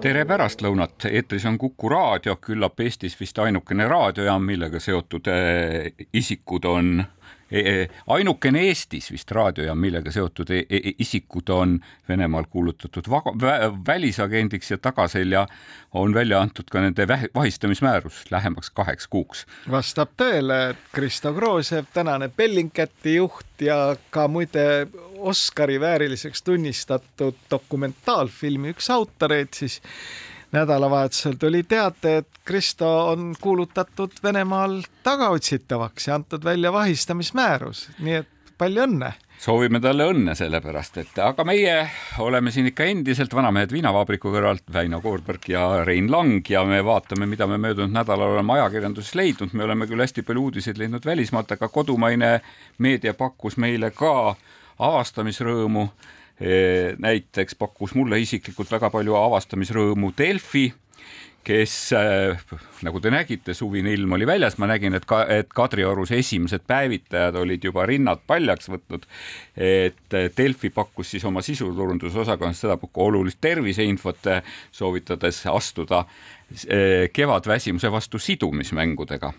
tere pärastlõunat, eetris on Kuku raadio, küllap Eestis vist ainukene raadiojaam, millega seotud äh, isikud on ainukene Eestis vist raadiojaam, millega seotud e, isikud on Venemaal kuulutatud välisagendiks ja tagaselja on välja antud ka nende vahistamismäärus lähemaks kaheks kuuks. vastab tõele, et Kristo Groosev, tänane Bellingcati juht ja ka muide Oscari vääriliseks tunnistatud dokumentaalfilmi üks autoreid siis nädalavahetusel tuli teate, et Kristo on kuulutatud Venemaal tagaotsitavaks ja antud välja vahistamismäärus, nii et palju õnne! Soovime talle õnne sellepärast, et aga meie oleme siin ikka endiselt vanamehed viinavabriku kõrvalt, Väino Koorberg ja Rein Lang ja me vaatame, mida me möödunud nädalal oleme ajakirjanduses leidnud, me oleme küll hästi palju uudiseid leidnud välismaalt, aga kodumaine meedia pakkus meile ka avastamisrõõmu näiteks pakkus mulle isiklikult väga palju avastamisrõõmu Delfi, kes nagu te nägite, suvine ilm oli väljas, ma nägin, et ka, et Kadriorus esimesed päevitajad olid juba rinnad paljaks võtnud. et Delfi pakkus siis oma sisuturundusosakonnast sedapuhku olulist terviseinfot, soovitades astuda kevadväsimuse vastu sidumismängudega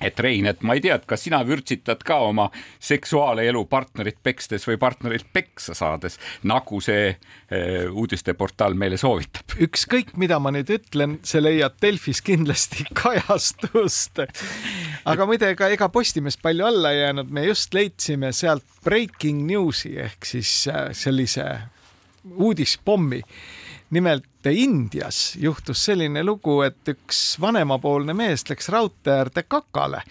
et Rein, et ma ei tea, et kas sina vürtsitad ka oma seksuaalelu partnerit pekstes või partnerit peksa saades, nagu see äh, uudisteportaal meile soovitab. ükskõik, mida ma nüüd ütlen, see leiab Delfis kindlasti kajastust. aga muide, ega ega Postimees palju alla ei jäänud, me just leidsime sealt breaking news'i ehk siis äh, sellise uudispommi nimelt Indias juhtus selline lugu, et üks vanemapoolne mees läks raudtee äärde kakale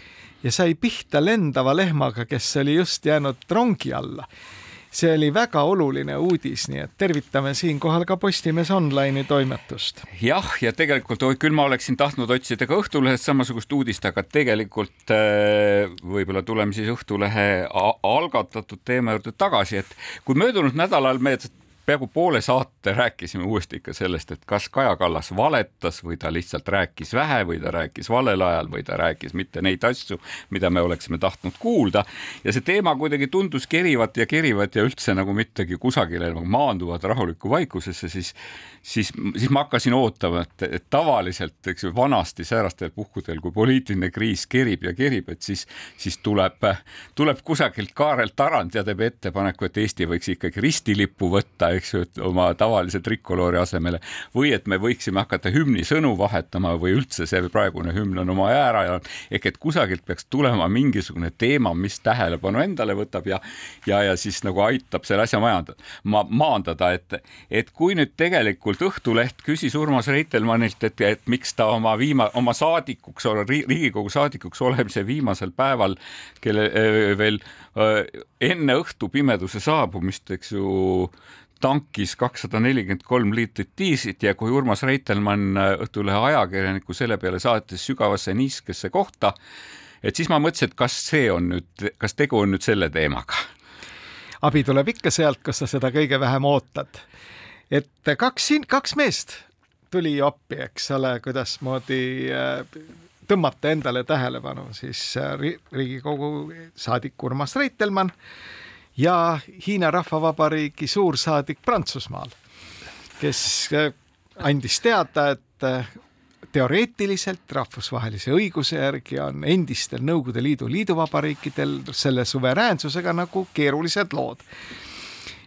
ja sai pihta lendava lehmaga, kes oli just jäänud rongi alla see oli väga oluline uudis, nii et tervitame siinkohal ka Postimees Online'i toimetust. jah, ja tegelikult küll ma oleksin tahtnud otsida ka Õhtulehest samasugust uudist, aga tegelikult äh, võib-olla tuleme siis Õhtulehe algatatud teema juurde tagasi, et kui möödunud nädalal me peaaegu poole saate rääkisime uuesti ikka sellest, et kas Kaja Kallas valetas või ta lihtsalt rääkis vähe või ta rääkis valel ajal või ta rääkis mitte neid asju, mida me oleksime tahtnud kuulda. ja see teema kuidagi tundus kerivat ja kerivat ja üldse nagu mittegi kusagile nagu maanduvat rahulikku vaikusesse, siis, siis, siis ma hakkasin ootama, et, et tavaliselt, eks ju, vanasti säärastel puhkudel, kui poliitiline kriis kerib ja kerib, et siis, siis tuleb, tuleb kusagilt Kaarel Tarand ja teeb ettepaneku, et Eesti võiks ikkagi ristilippu võtta eks ju, oma tavalise trikoloori asemele või et me võiksime hakata hümni sõnu vahetama või üldse see praegune hümn on oma jää ära jäänud. ehk et kusagilt peaks tulema mingisugune teema, mis tähelepanu endale võtab ja, ja, ja siis nagu aitab selle asja majandada, ma maandada, et, et kui nüüd tegelikult Õhtuleht küsis Urmas Reitelmannilt, et, et miks ta oma viima-, oma saadikuks, Riigikogu saadikuks olemise viimasel päeval, kelle veel enne õhtupimeduse saabumist, eks ju, tankis kakssada nelikümmend kolm liitrit diislit ja kui Urmas Reitelmann äh, Õhtulehe ajakirjaniku selle peale saatis sügavasse niiskesse kohta, et siis ma mõtlesin, et kas see on nüüd, kas tegu on nüüd selle teemaga? abi tuleb ikka sealt, kus sa seda kõige vähem ootad. et kaks, kaks meest tuli appi, eks ole, kuidasmoodi äh, tõmmata endale tähelepanu, siis äh, Riigikogu saadik Urmas Reitelmann ja Hiina Rahvavabariigi suursaadik Prantsusmaal, kes äh, andis teada, et äh, teoreetiliselt rahvusvahelise õiguse järgi on endistel Nõukogude Liidu liiduvabariikidel selle suveräänsusega nagu keerulised lood.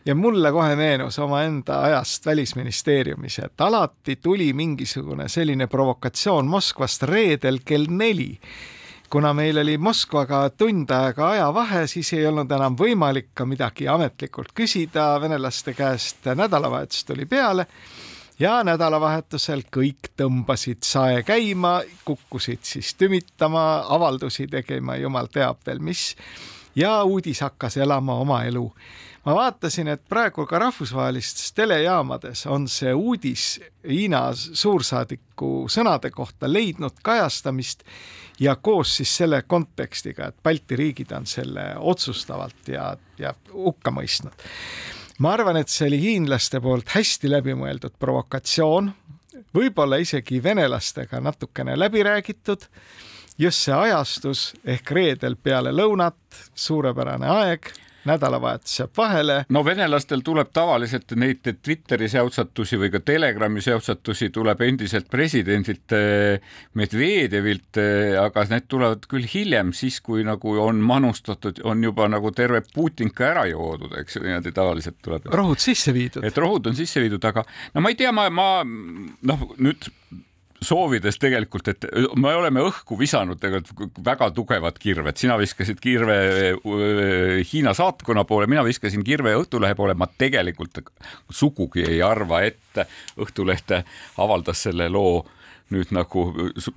ja mulle kohe meenus omaenda ajast Välisministeeriumis, et alati tuli mingisugune selline provokatsioon Moskvast reedel kell neli kuna meil oli Moskvaga tund aega ajavahe, siis ei olnud enam võimalik ka midagi ametlikult küsida venelaste käest. nädalavahetus tuli peale ja nädalavahetusel kõik tõmbasid sae käima, kukkusid siis tümitama, avaldusi tegema, jumal teab veel mis. ja uudis hakkas elama oma elu ma vaatasin, et praegu ka rahvusvahelistes telejaamades on see uudis Hiina suursaadiku sõnade kohta leidnud kajastamist ja koos siis selle kontekstiga, et Balti riigid on selle otsustavalt ja, ja hukka mõistnud. ma arvan, et see oli hiinlaste poolt hästi läbimõeldud provokatsioon, võib-olla isegi venelastega natukene läbi räägitud just see ajastus ehk reedel peale lõunat, suurepärane aeg nädalavahetus jääb vahele. no venelastel tuleb tavaliselt neid Twitteri säutsatusi või ka Telegrami säutsatusi tuleb endiselt presidendilt eh, Medvedjevilt, eh, aga need tulevad küll hiljem, siis kui nagu on manustatud, on juba nagu terve Putinka ära joodud, eks ju, niimoodi tavaliselt tuleb. rohud sisse viidud. et rohud on sisse viidud, aga no ma ei tea, ma, ma noh, nüüd soovides tegelikult, et me oleme õhku visanud tegelikult väga tugevad kirved, sina viskasid kirve Hiina saatkonna poole, mina viskasin kirve Õhtulehe poole, ma tegelikult sugugi ei arva, et Õhtuleht avaldas selle loo nüüd nagu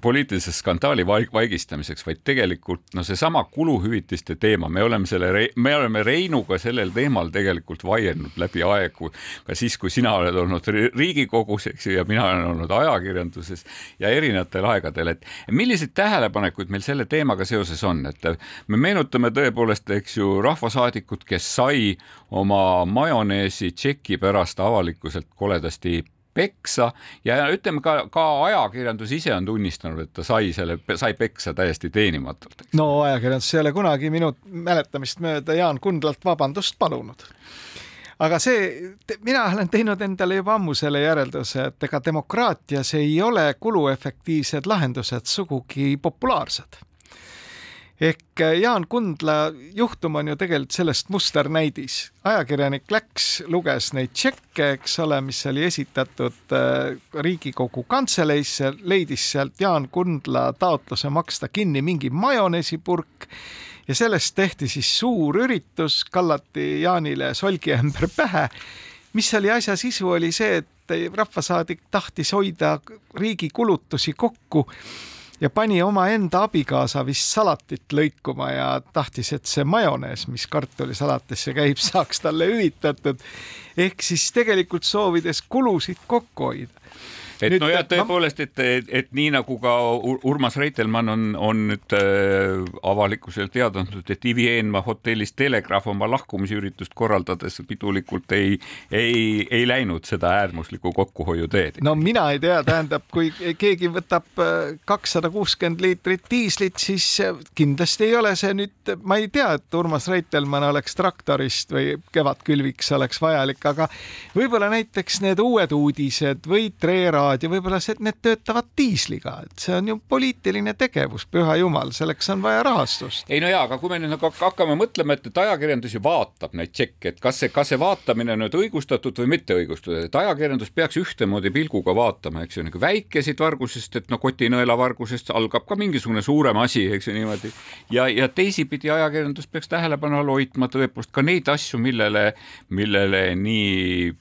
poliitilise skandaali vaigistamiseks, vaid tegelikult no seesama kuluhüvitiste teema, me oleme selle, me oleme Reinuga sellel teemal tegelikult vaielnud läbi aegu, ka siis, kui sina oled olnud Riigikogus, eks ju, ja mina olen olnud ajakirjanduses ja erinevatel aegadel, et milliseid tähelepanekuid meil selle teemaga seoses on, et me meenutame tõepoolest, eks ju, rahvasaadikut, kes sai oma majoneesi tšeki pärast avalikkuselt koledasti peksa ja ütleme ka, ka ajakirjandus ise on tunnistanud, et ta sai selle, sai peksa täiesti teenimatult. no ajakirjandus ei ole kunagi minu mäletamist mööda Jaan Kundlalt vabandust palunud aga see, mina olen teinud endale juba ammu selle järelduse, et ega demokraatias ei ole kuluefektiivsed lahendused sugugi populaarsed ehk äh, Jaan Kundla juhtum on ju tegelikult sellest musternäidis. ajakirjanik läks, luges neid tšekke, eks ole, mis oli esitatud äh, Riigikogu kantseleisse, leidis sealt Jaan Kundla taotluse maksta kinni mingi majoneesipurk ja sellest tehti siis suur üritus, kallati Jaanile solgiämber pähe. mis oli asja sisu, oli see, et rahvasaadik tahtis hoida riigi kulutusi kokku ja pani omaenda abikaasa vist salatit lõikuma ja tahtis, et see majonees, mis kartulisalatisse käib, saaks talle hüvitatud. ehk siis tegelikult soovides kulusid kokku hoida et nojah, tõepoolest, et, et, et nii nagu ka Urmas Reitelmann on, on nüüd äh, avalikkusele teada andnud, et Ivi Eenmaa hotellis Telegraaf oma lahkumisüritust korraldades pidulikult ei, ei, ei läinud seda äärmuslikku kokkuhoiu teed. no mina ei tea, tähendab, kui keegi võtab äh, kakssada kuuskümmend liitrit diislit, siis äh, kindlasti ei ole see nüüd, ma ei tea, et Urmas Reitelmann oleks traktorist või kevadkülviks oleks vajalik, aga võib-olla näiteks need uued uudised või Treera raadio, võib-olla see, need töötavad diisliga, et see on ju poliitiline tegevus, püha jumal, selleks on vaja rahastust. ei no jaa, aga kui me nüüd nagu hakkame mõtlema, et, et ajakirjandus ju vaatab neid tšekke, et kas see, kas see vaatamine on nüüd õigustatud või mitte õigustatud, et ajakirjandus peaks ühtemoodi pilguga vaatama, eks ju, nagu väikeseid vargusest, et no kotinõela vargusest algab ka mingisugune suurem asi, eks ju niimoodi. ja, ja teisipidi ajakirjandus peaks tähelepanu all hoidma tõepoolest ka neid asju, millele, millele nii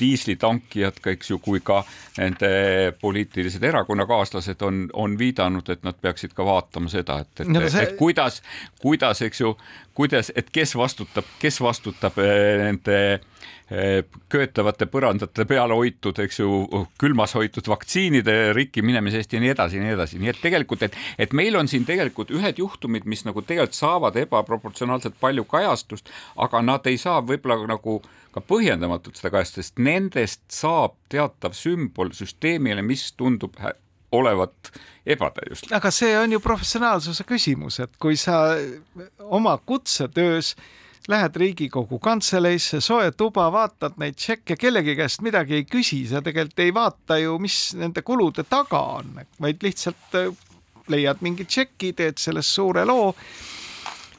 diislitankijad eks ju, kui ka nende poliitilised erakonnakaaslased on, on viidanud, et nad peaksid ka vaatama seda, et, et no,, see... et kuidas, kuidas, eks ju, kuidas, et kes vastutab, kes vastutab eh, nende eh, köetavate põrandate peal hoitud, eks ju, külmas hoitud vaktsiinide rikki minemise eest ja nii edasi ja nii edasi, nii et tegelikult, et, et meil on siin tegelikult ühed juhtumid, mis nagu tegelikult saavad ebaproportsionaalselt palju kajastust, aga nad ei saa võib-olla nagu ka põhjendamatult seda kajastust, sest nendest saab teatav sümbol süsteemile, mis tundub olevat ebatäiuslik. aga see on ju professionaalsuse küsimus, et kui sa oma kutsetöös lähed Riigikogu kantseleisse, soe tuba, vaatad neid tšekke, kellegi käest midagi ei küsi, sa tegelikult ei vaata ju, mis nende kulude taga on, vaid lihtsalt äh, leiad mingi tšeki, teed sellest suure loo.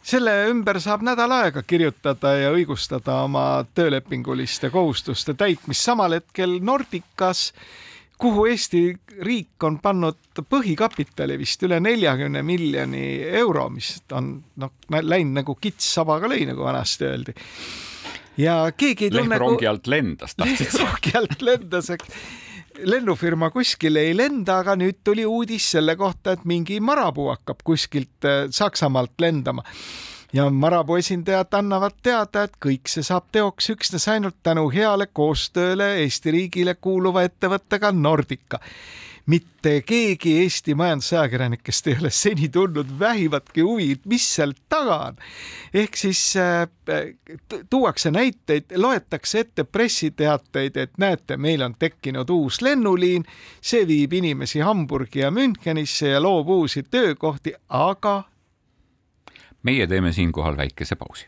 selle ümber saab nädal aega kirjutada ja õigustada oma töölepinguliste kohustuste täitmist, samal hetkel Nordicas kuhu Eesti riik on pannud põhikapitali vist üle neljakümne miljoni euro, mis on noh, läinud nagu kits sabaga lõi, nagu vanasti öeldi. ja keegi ei tunne. rongi alt lendas, tahtsid sa? rongi alt lendas, eks lennufirma kuskile ei lenda, aga nüüd tuli uudis selle kohta, et mingi marapuu hakkab kuskilt äh, Saksamaalt lendama ja Marapuu esindajad annavad teada, et kõik see saab teoks üksnes ainult tänu heale koostööle Eesti riigile kuuluva ettevõttega Nordica mitte keegi Eesti majandusajakirjanikest ei ole seni tundnud vähimatki huvi, mis seal taga on. ehk siis äh, tuuakse näiteid, loetakse ette pressiteateid, et näete, meil on tekkinud uus lennuliin, see viib inimesi Hamburgi ja Münchenisse ja loob uusi töökohti, aga meie teeme siinkohal väikese pausi.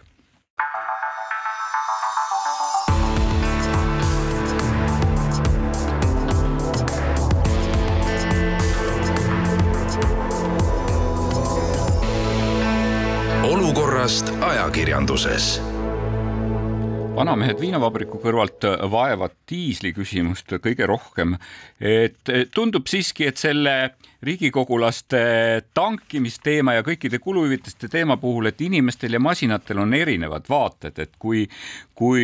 olukorrast ajakirjanduses vanamehed viinavabriku kõrvalt vaevad diisli küsimust kõige rohkem. et tundub siiski, et selle riigikogulaste tankimisteema ja kõikide kuluhüvitiste teema puhul, et inimestel ja masinatel on erinevad vaated, et kui, kui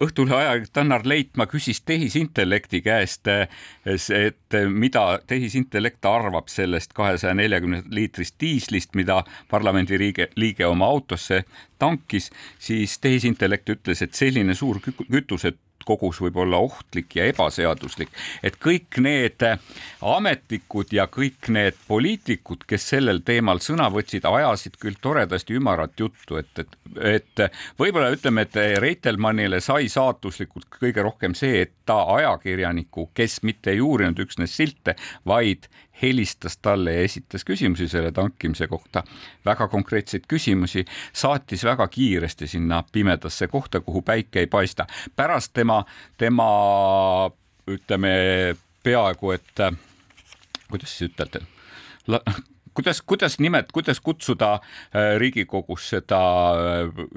Õhtulehe ajakirjanik Tannar Leitmaa küsis tehisintellekti käest, et mida tehisintellekt arvab sellest kahesaja neljakümne liitrist diislist, mida parlamendi liige, liige oma autosse tankis, siis tehisintellekt ütles, et selline suur kütuse kogus võib olla ohtlik ja ebaseaduslik, et kõik need ametnikud ja kõik need poliitikud, kes sellel teemal sõna võtsid, ajasid küll toredasti ümarat juttu, et, et, et võib-olla ütleme, et Reitelmannile sai saatuslikult kõige rohkem see, et ta ajakirjaniku, kes mitte ei uurinud üksnes silte, vaid helistas talle ja esitas küsimusi selle tankimise kohta, väga konkreetseid küsimusi, saatis väga kiiresti sinna pimedasse kohta, kuhu päike ei paista. pärast tema, tema ütleme peaaegu et kuidas siis ütelda, kuidas, kuidas nimet-, kuidas kutsuda äh, Riigikogus seda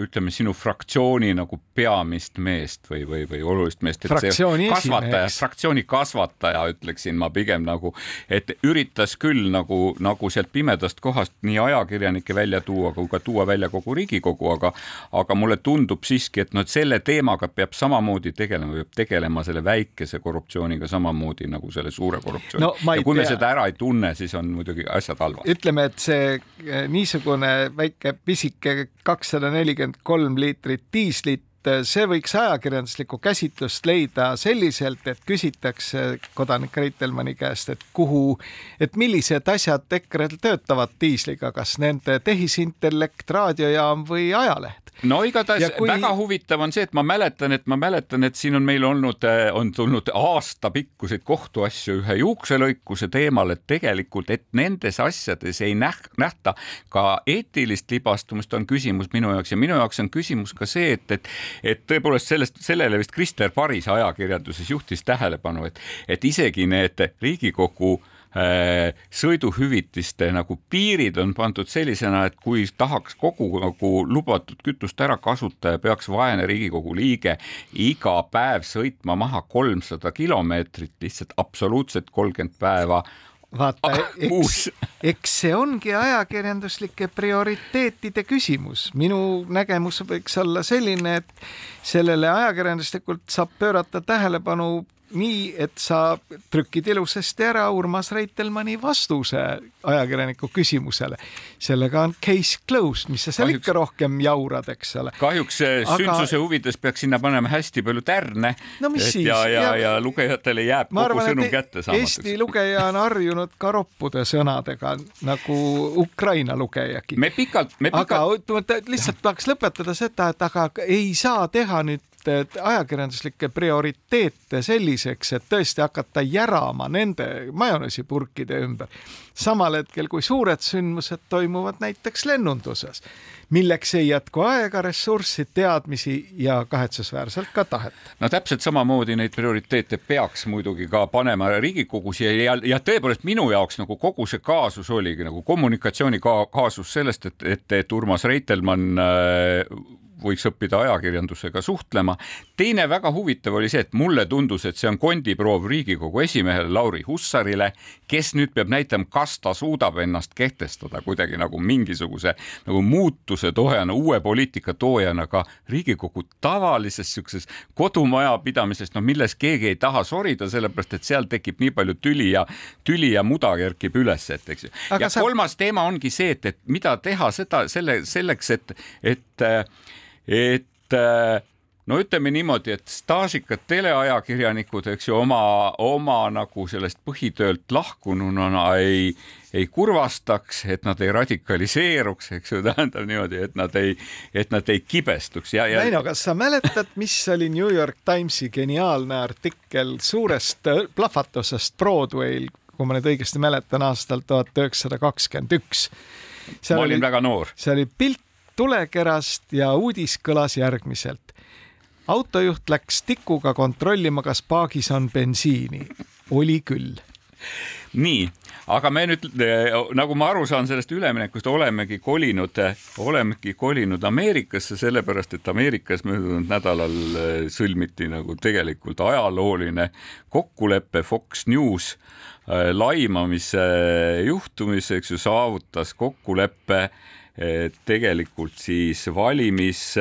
ütleme, sinu fraktsiooni nagu peamist meest või, või, või olulist meest? fraktsiooni kasvataja, fraktsiooni kasvataja, ütleksin ma pigem nagu, et üritas küll nagu, nagu sealt pimedast kohast nii ajakirjanikke välja tuua kui ka tuua välja kogu Riigikogu, aga aga mulle tundub siiski, et noh, et selle teemaga peab samamoodi tegelema, peab tegelema selle väikese korruptsiooniga samamoodi nagu selle suure korruptsiooni no,. ja kui tea. me seda ära ei tunne, siis on muidugi asjad halvad ütleme, et see eh, niisugune väike pisike kakssada nelikümmend kolm liitrit diislit eh, see võiks ajakirjanduslikku käsitlust leida selliselt, et küsitakse kodanik Reitelmanni käest, et kuhu, et millised asjad EKRE-l töötavad diisliga, kas nende tehisintellekt, raadiojaam või ajaleht. No igatahes kui... väga huvitav on see, et ma mäletan, et ma mäletan, et siin on meil olnud, eh, on tulnud aastapikkuseid kohtuasju ühe juukselõikuse teemal, et tegelikult, et nendes asjades ei näh-, nähta ka eetilist libastumist, on küsimus minu jaoks. Ja minu jaoks on küsimus ka see, et, et, et tõepoolest sellest, sellele vist Krister Paris ajakirjanduses juhtis tähelepanu, et, et isegi need Riigikogu Äh, sõiduhüvitiste nagu piirid on pandud sellisena, et kui tahaks kogu nagu lubatud kütust ära kasutada, peaks vaene Riigikogu liige iga päev sõitma maha kolmsada kilomeetrit, lihtsalt absoluutselt kolmkümmend päeva vaata, eks, eks see ongi ajakirjanduslike prioriteetide küsimus. minu nägemus võiks olla selline, et sellele ajakirjanduslikult saab pöörata tähelepanu nii, et sa trükid ilusasti ära Urmas Reitelmanni vastuse ajakirjaniku küsimusele. sellega on case closed, mis sa seal kahjuks, ikka rohkem jaurad, eks ole. kahjuks Aga... sündsuse huvides peaks sinna panema hästi palju tärne no,. ja, ja, ja, ja lugejatele jääb kogu arvan, sõnum kätte saamatuks. Eesti lugeja on harjunud ka roppude sõnadega nagu Ukraina lugejagi. me pikalt, me pikalt. aga lihtsalt tahaks lõpetada seda, et aga ei saa teha nüüd ajakirjanduslikke prioriteete selliseks, et tõesti hakata järama nende majoneesipurkide ümber. samal hetkel, kui suured sündmused toimuvad näiteks lennunduses, milleks ei jätku aega, ressurssi, teadmisi ja kahetsusväärselt ka tahet. no täpselt samamoodi neid prioriteete peaks muidugi ka panema Riigikogus ja, ja, ja tõepoolest minu jaoks nagu kogu see kaasus oligi nagu kommunikatsiooni ka, kaasus sellest, et, et, et Urmas Reitelmann äh, võiks õppida ajakirjandusega suhtlema. teine väga huvitav oli see, et mulle tundus, et see on kondiproov Riigikogu esimehele Lauri Hussarile, kes nüüd peab näitama, kas ta suudab ennast kehtestada kuidagi nagu mingisuguse nagu muutuse toojana, uue poliitika toojana ka Riigikogu tavalises siukses kodumajapidamises, no milles keegi ei taha sorida, sellepärast et seal tekib nii palju tüli ja tüli ja muda kerkib üles, et eks ju. ja sa... kolmas teema ongi see, et, et mida teha seda selle selleks, et, et, et no ütleme niimoodi, et staažikad teleajakirjanikud, eks ju, oma, oma nagu sellest põhitöölt lahkununa ei, ei kurvastaks, et nad ei radikaliseeruks, eks ju, tähendab niimoodi, et nad ei, et nad ei kibestuks ja, ja. Väino, kas sa mäletad, mis oli New York Timesi geniaalne artikkel suurest plahvatusest Broadway'l, kui ma nüüd õigesti mäletan, aastal tuhat üheksasada kakskümmend üks ma olin oli, väga noor. see oli pilt tulekerast ja uudis kõlas järgmiselt. autojuht läks tikuga kontrollima, kas paagis on bensiini. oli küll. nii, aga me nüüd nagu ma aru saan sellest üleminekust, olemegi kolinud, olemegi kolinud Ameerikasse, sellepärast et Ameerikas möödunud nädalal eh, sõlmiti nagu tegelikult ajalooline kokkulepe Fox News eh, laimamise juhtumis, eks ju, saavutas kokkuleppe tegelikult siis valimis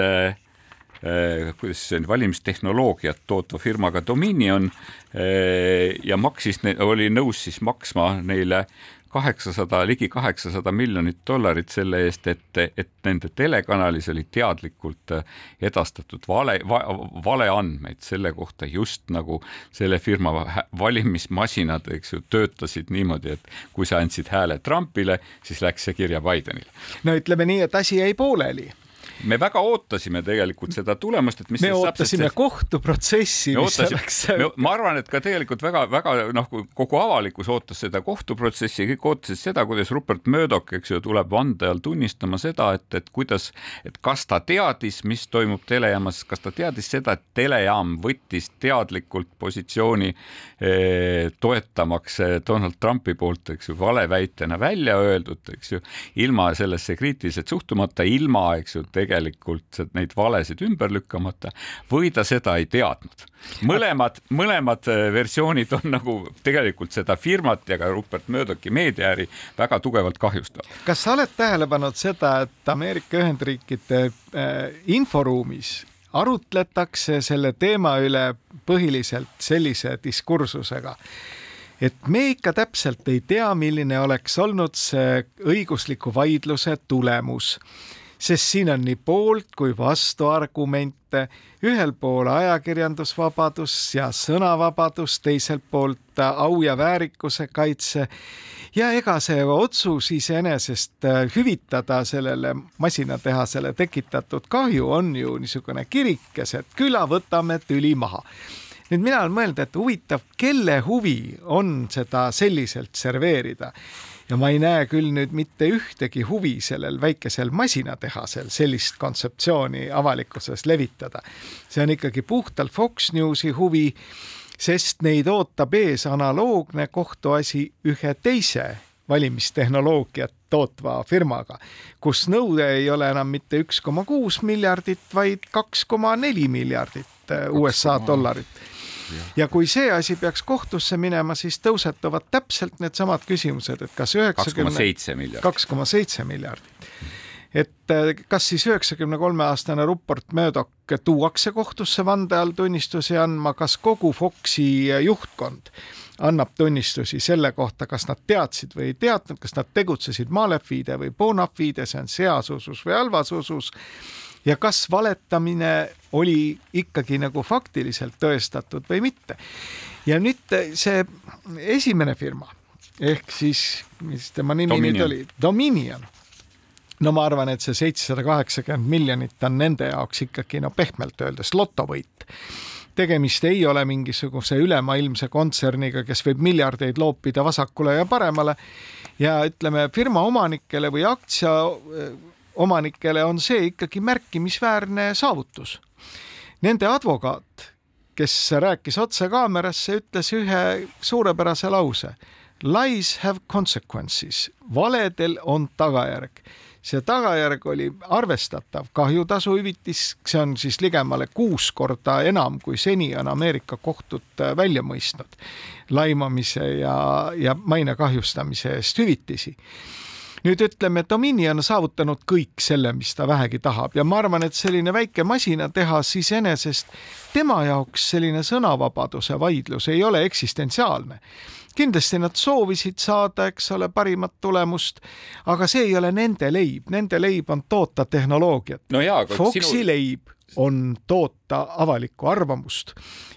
kuidas see on, valimistehnoloogiat tootva firmaga Dominion ja maksis, oli nõus siis maksma neile kaheksasada, ligi kaheksasada miljonit dollarit selle eest, et, et nende telekanalis oli teadlikult edastatud vale va,, valeandmeid selle kohta, just nagu selle firma valimismasinad, eks ju, töötasid niimoodi, et kui sa andsid hääle Trumpile, siis läks see kirja Bidenile. no ütleme nii, et asi jäi pooleli me väga ootasime tegelikult seda tulemust, et mis me ootasime see... kohtuprotsessi. ma arvan, et ka tegelikult väga-väga noh, kogu avalikkus ootas seda kohtuprotsessi, kõik ootasid seda, kuidas Rupert Murdoch, eks ju, tuleb vande all tunnistama seda, et, et kuidas, et kas ta teadis, mis toimub telejaamas, kas ta teadis seda, et telejaam võttis teadlikult positsiooni eh, toetamaks eh, Donald Trumpi poolt, eks ju, valeväitena välja öeldud, eks ju, ilma sellesse kriitiliselt suhtumata, ilma, eks ju, tegelikult neid valesid ümber lükkamata või ta seda ei teadnud. mõlemad, mõlemad äh, versioonid on nagu tegelikult seda firmat ja ka Rupert Murdochi meediaäri väga tugevalt kahjustavad. kas sa oled tähele pannud seda, et Ameerika Ühendriikide äh, inforuumis arutletakse selle teema üle põhiliselt sellise diskursusega, et me ikka täpselt ei tea, milline oleks olnud see õigusliku vaidluse tulemus sest siin on nii poolt kui vastuargumente, ühel pool ajakirjandusvabadus ja sõnavabadus, teiselt poolt au ja väärikuse kaitse. Ja ega see otsus iseenesest äh, hüvitada sellele masinatehasele tekitatud kahju on ju niisugune kirikes, et küla võtame tüli maha. Nüüd mina olen mõelnud, et huvitav, kelle huvi on seda selliselt serveerida ja ma ei näe küll nüüd mitte ühtegi huvi sellel väikesel masinatehasel sellist kontseptsiooni avalikkuses levitada. see on ikkagi puhtalt Fox Newsi huvi, sest neid ootab ees analoogne kohtuasi ühe teise valimistehnoloogiat tootva firmaga, kus nõude ei ole enam mitte üks koma kuus miljardit, vaid kaks koma neli miljardit USA dollarit ja kui see asi peaks kohtusse minema, siis tõusetuvad täpselt needsamad küsimused, et kas üheksakümne, kaks koma seitse miljardit. et äh, kas siis üheksakümne kolme aastane Rupert Murdoch tuuakse kohtusse vande all tunnistusi andma, kas kogu Foxi juhtkond annab tunnistusi selle kohta, kas nad teadsid või ei teadnud, kas nad tegutsesid malefide või bona fide, see on seas usus või halvas usus ja kas valetamine oli ikkagi nagu faktiliselt tõestatud või mitte. ja nüüd see esimene firma ehk siis, mis tema nimi Dominion. nüüd oli, Dominion. no ma arvan, et see seitsesada kaheksakümmend miljonit on nende jaoks ikkagi no pehmelt öeldes lotovõit tegemist ei ole mingisuguse ülemaailmse kontserniga, kes võib miljardeid loopida vasakule ja paremale ja ütleme firma omanikele või aktsia omanikele on see ikkagi märkimisväärne saavutus. Nende advokaat, kes rääkis otse kaamerasse, ütles ühe suurepärase lause. Lies have consequences, valedel on tagajärg. see tagajärg oli arvestatav kahjutasu hüvitis, see on siis ligemale kuus korda enam, kui seni on Ameerika kohtud äh, välja mõistnud laimamise ja, ja maine kahjustamise eest hüvitisi nüüd ütleme, Dominion on saavutanud kõik selle, mis ta vähegi tahab. Ja ma arvan, et selline väike masinatehas iseenesest tema jaoks selline sõnavabaduse vaidlus ei ole eksistentsiaalne. Kindlasti nad soovisid saada, eks ole, parimat tulemust, aga see ei ole nende leib, nende leib on toota tehnoloogiat. No. Foxi sinu... leib on toota avalikku arvamust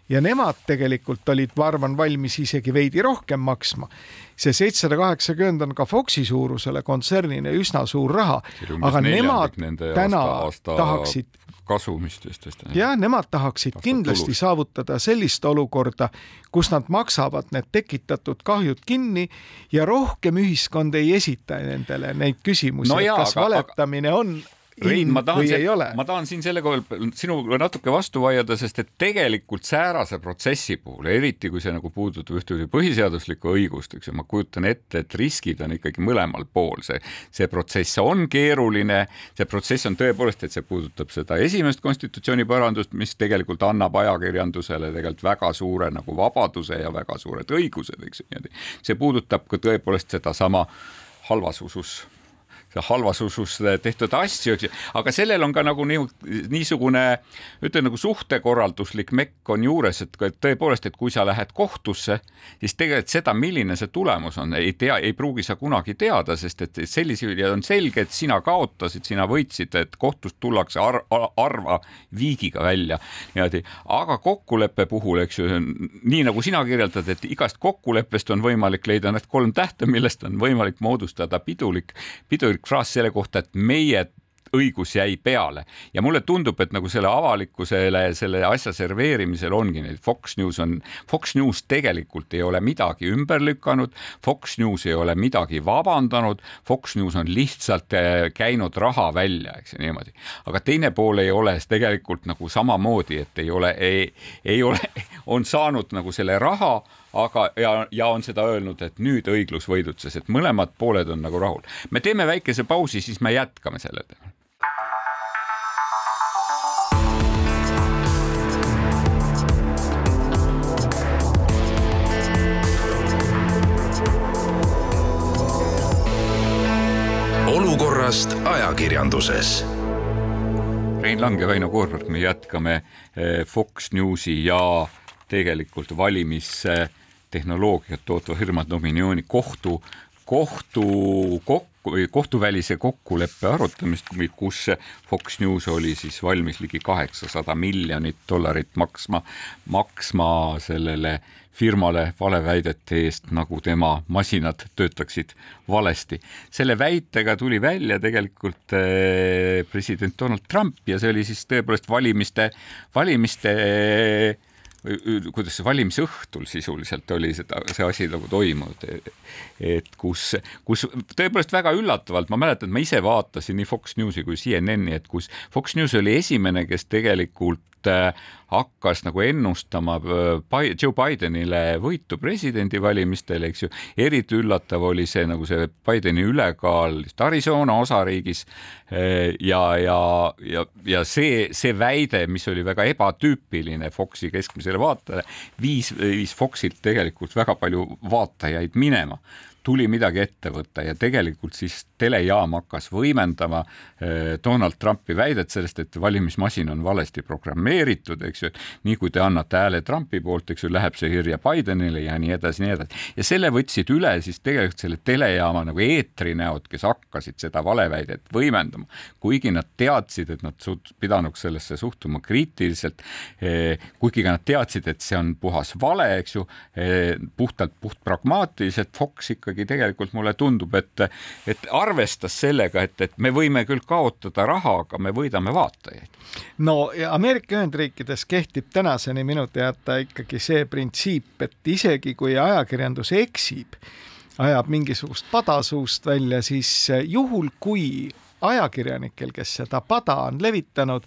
ja nemad tegelikult olid, ma arvan, valmis isegi veidi rohkem maksma. see seitsesada kaheksakümmend on ka Foxi suurusele kontsernile üsna suur raha, aga nemad täna aasta, aasta tahaksid kasumist just, just. jah, nemad tahaksid kindlasti tulust. saavutada sellist olukorda, kus nad maksavad need tekitatud kahjud kinni ja rohkem ühiskond ei esita nendele neid küsimusi no, kas aga, valetamine aga... on Rein, ma tahan, ma tahan siin selle koha peal sinuga natuke vastu vaielda, sest et tegelikult säärase protsessi puhul, eriti kui see nagu puudutab ühtepidi põhiseaduslikku õigust, eks ju, ma kujutan ette, et riskid on ikkagi mõlemal pool, see, see protsess on keeruline, see protsess on tõepoolest, et see puudutab seda esimest konstitutsiooniparandust, mis tegelikult annab ajakirjandusele tegelikult väga suure nagu vabaduse ja väga suured õigused, eks ju, see puudutab ka tõepoolest sedasama halvas usus halvas usus tehtud asju, eks ju, aga sellel on ka nagu nii, niisugune ütleme nagu suhtekorralduslik mekk on juures, et tõepoolest, et kui sa lähed kohtusse, siis tegelikult seda, milline see tulemus on, ei tea, ei pruugi sa kunagi teada, sest et sellisel juhul on selge, et sina kaotasid, sina võitsid, et kohtust tullakse ar arva viigiga välja niimoodi, aga kokkuleppe puhul, eks ju, nii nagu sina kirjeldad, et igast kokkuleppest on võimalik leida need kolm tähte, millest on võimalik moodustada pidulik, pidulik fraas selle kohta, et meie õigus jäi peale. Ja mulle tundub, et nagu selle avalikkusele selle asja serveerimisel ongi neid. Fox News on, Fox News tegelikult ei ole midagi ümber lükanud, Fox News ei ole midagi vabandanud, Fox News on lihtsalt eh, käinud raha välja, eks ju niimoodi. aga teine pool ei ole tegelikult nagu samamoodi, et ei ole, ei ole, on saanud nagu selle raha aga, ja, ja on seda öelnud, et nüüd õiglus võidutses, et mõlemad pooled on nagu rahul. me teeme väikese pausi, siis me jätkame sellel teemal. olukorrast ajakirjanduses Rein Lang ja Väino Koorberg, me jätkame eh, Fox Newsi ja tegelikult valimis tehnoloogiat tootva firma Dominioni kohtu, kohtu kokku või kohtuvälise kokkuleppe arutamist, kus Fox News oli siis valmis ligi kaheksasada miljonit dollarit maksma, maksma sellele firmale valeväidete eest, nagu tema masinad töötaksid valesti. selle väitega tuli välja tegelikult eh, president Donald Trump ja see oli siis tõepoolest valimiste, valimiste kuidas see valimisõhtul sisuliselt oli seda, see asi nagu toimunud, et kus, kus tõepoolest väga üllatavalt, ma mäletan, et ma ise vaatasin nii Fox Newsi kui CNN-i, et kus Fox News oli esimene, kes tegelikult hakkas nagu ennustama äh, Joe Bidenile võitu presidendivalimistel, eks ju. eriti üllatav oli see nagu see Bideni ülekaal just Arizona osariigis. Äh, ja, ja, ja, ja see, see väide, mis oli väga ebatüüpiline Foxi keskmisele vaatajale, viis, viis Foxilt tegelikult väga palju vaatajaid minema tuli midagi ette võtta ja tegelikult siis telejaam hakkas võimendama eh, Donald Trumpi väidet sellest, et valimismasin on valesti programmeeritud, eks ju, et nii kui te annate hääle Trumpi poolt, eks ju, läheb see kirja Bidenile ja nii edasi, nii edasi. ja selle võtsid üle siis tegelikult selle telejaama nagu eetrinäod, kes hakkasid seda valeväidet võimendama, kuigi nad teadsid, et nad pidanuks sellesse suhtuma kriitiliselt, eh, kuigi ka nad teadsid, et see on puhas vale, eks ju, eh, puhtalt puht pragmaatiliselt Fox ikkagi ikkagi tegelikult mulle tundub, et, et arvestas sellega, et, et me võime küll kaotada raha, aga me võidame vaatajaid. no ja Ameerika Ühendriikides kehtib tänaseni minu teada ikkagi see printsiip, et isegi kui ajakirjandus eksib, ajab mingisugust pada suust välja, siis juhul, kui ajakirjanikel, kes seda pada on levitanud,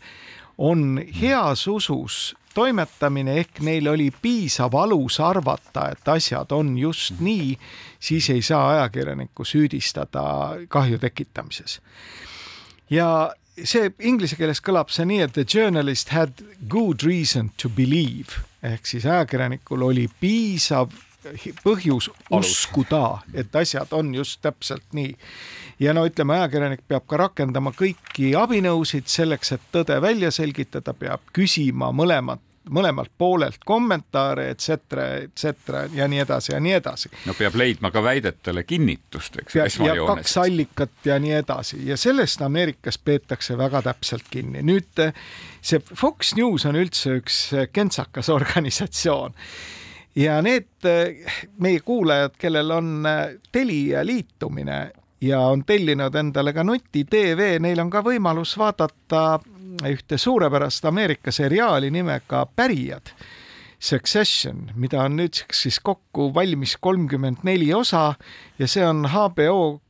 on heas usus toimetamine ehk neil oli piisav alus arvata, et asjad on just nii, siis ei saa ajakirjanikku süüdistada kahju tekitamises ja see inglise keeles kõlab see nii, et the journalist had good reason to believe ehk siis ajakirjanikul oli piisav põhjus Alus. uskuda, et asjad on just täpselt nii. ja no ütleme, ajakirjanik peab ka rakendama kõiki abinõusid selleks, et tõde välja selgitada, peab küsima mõlemat mõlemalt poolelt kommentaare, et cetera, et cetera ja nii edasi ja nii edasi. no peab leidma ka väidetele kinnitust, eks. ja kaks allikat ja nii edasi ja sellest Ameerikas peetakse väga täpselt kinni. nüüd see Fox News on üldse üks kentsakas organisatsioon ja need meie kuulajad, kellel on Telia liitumine ja on tellinud endale ka nuti tv, neil on ka võimalus vaadata ühte suurepärast Ameerika seriaali nimega Pärijad. Succession, mida on nüüdseks siis kokku valmis kolmkümmend neli osa ja see on HBO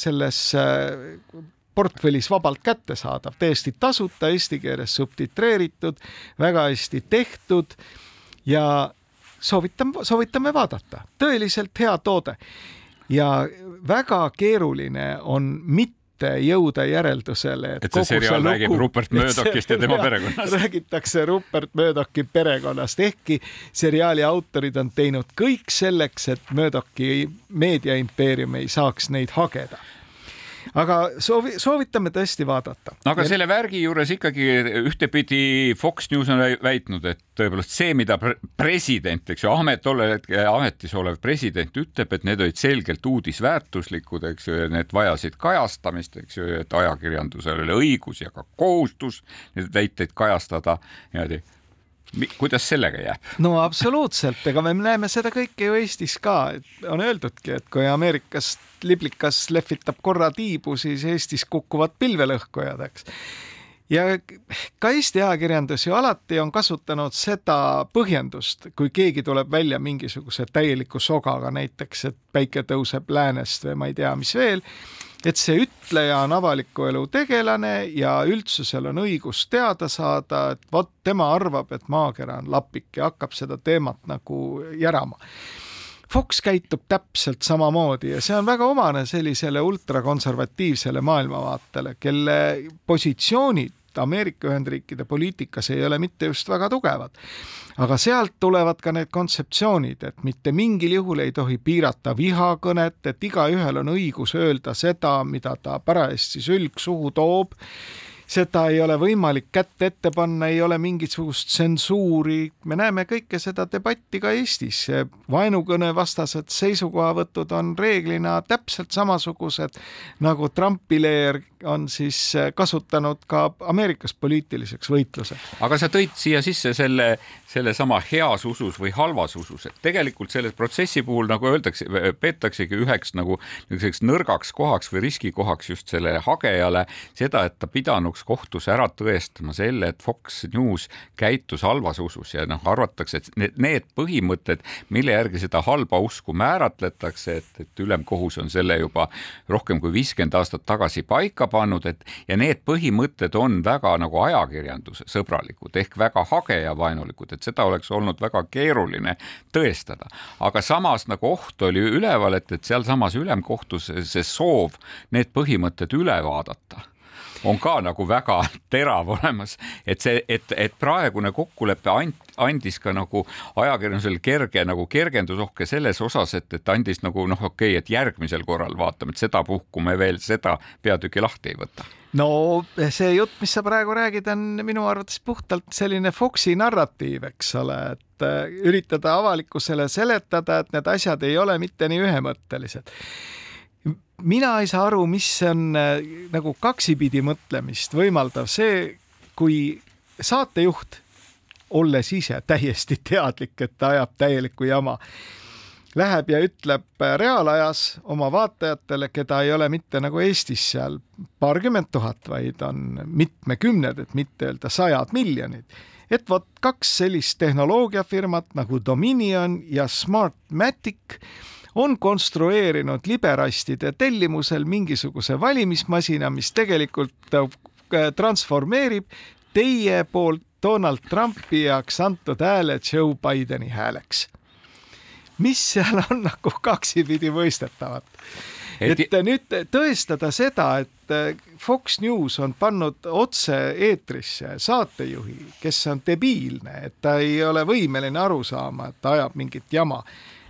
selles äh, portfellis vabalt kättesaadav, täiesti tasuta, eesti keeles subtitreeritud, väga hästi tehtud ja soovitan, soovitame vaadata, tõeliselt hea toode. ja väga keeruline on mitte mitte jõuda järeldusele, et, et see seriaal lugu, räägib Rupert Murdochist ja tema perekonnast. räägitakse Rupert Murdochi perekonnast, ehkki seriaali autorid on teinud kõik selleks, et Murdochi meediaimpeerium ei saaks neid hageda aga soovi, soovitame tõesti vaadata. aga ja... selle värgi juures ikkagi ühtepidi Fox News on väitnud, et tõepoolest see, mida president, eks ju, Ahmed, tollel hetkel ametis olev president ütleb, et need olid selgelt uudisväärtuslikud, eks ju, need vajasid kajastamist, eks ju, et ajakirjandusel oli õigus ja ka kohustus neid väiteid kajastada niimoodi kuidas sellega jääb? no absoluutselt, ega me näeme seda kõike ju Eestis ka, et on öeldudki, et kui Ameerikast liblikas lehvitab korra tiibu, siis Eestis kukuvad pilvelõhkujad, eks ja ka Eesti ajakirjandus ju alati on kasutanud seda põhjendust, kui keegi tuleb välja mingisuguse täieliku sogaga, näiteks et päike tõuseb läänest või ma ei tea, mis veel et see ütleja on avaliku elu tegelane ja üldsusel on õigus teada saada, et vot tema arvab, et maakera on lapik ja hakkab seda teemat nagu järama. Fox käitub täpselt samamoodi ja see on väga omane sellisele ultrakonservatiivsele maailmavaatele, kelle positsioonid Ameerika Ühendriikide poliitikas ei ole mitte just väga tugevad. aga sealt tulevad ka need kontseptsioonid, et mitte mingil juhul ei tohi piirata vihakõnet, et igaühel on õigus öelda seda, mida ta parajasti sülg suhu toob. Seda ei ole võimalik kätt ette panna, ei ole mingisugust tsensuuri, me näeme kõike seda debatti ka Eestis, vaenukõne vastased seisukohavõtud on reeglina täpselt samasugused nagu Trumpi leer on siis kasutanud ka Ameerikas poliitiliseks võitluseks. aga sa tõid siia sisse selle, sellesama heas usus või halvas usus, et tegelikult selle protsessi puhul nagu öeldakse, peetaksegi üheks nagu niisuguseks nõrgaks kohaks või riskikohaks just selle hagejale seda, et ta pidanuks kohtus ära tõestama selle, et Fox News käitus halvas usus ja noh, arvatakse, et need põhimõtted, mille järgi seda halba usku määratletakse, et, et ülemkohus on selle juba rohkem kui viiskümmend aastat tagasi paika pannud, et ja need põhimõtted on väga nagu ajakirjanduse sõbralikud ehk väga hagejavaenulikud, et seda oleks olnud väga keeruline tõestada. aga samas nagu oht oli üleval, et, et sealsamas ülemkohtus see soov need põhimõtted üle vaadata on ka nagu väga terav olemas, et see, et, et praegune kokkulepe and, andis ka nagu ajakirjandusele kerge nagu kergendusohke selles osas, et, et andis nagu noh, okei okay,, et järgmisel korral vaatame, et sedapuhku me veel seda peatükki lahti ei võta. No see jutt, mis sa praegu räägid, on minu arvates puhtalt selline Foxi narratiiv, eks ole, et äh, üritada avalikkusele seletada, et need asjad ei ole mitte nii ühemõttelised mina ei saa aru, mis on äh, nagu kaksipidi mõtlemist võimaldav. See, kui saatejuht, olles ise täiesti teadlik, et ta ajab täielikku jama, läheb ja ütleb äh, reaalajas oma vaatajatele, keda ei ole mitte nagu Eestis seal paarkümmend tuhat, vaid on mitmekümned, et mitte öelda sajad miljonid. Et vot kaks sellist tehnoloogiafirmat nagu Dominion ja Smartmatic on konstrueerinud liberastide tellimusel mingisuguse valimismasina, mis tegelikult äh, transformeerib teie poolt Donald Trumpi heaks antud hääle Joe Bideni hääleks. mis seal on nagu kaksipidi mõistetavat. et nüüd tõestada seda, et äh, Fox News on pannud otse-eetrisse saatejuhi, kes on debiilne, et ta ei ole võimeline aru saama, et ta ajab mingit jama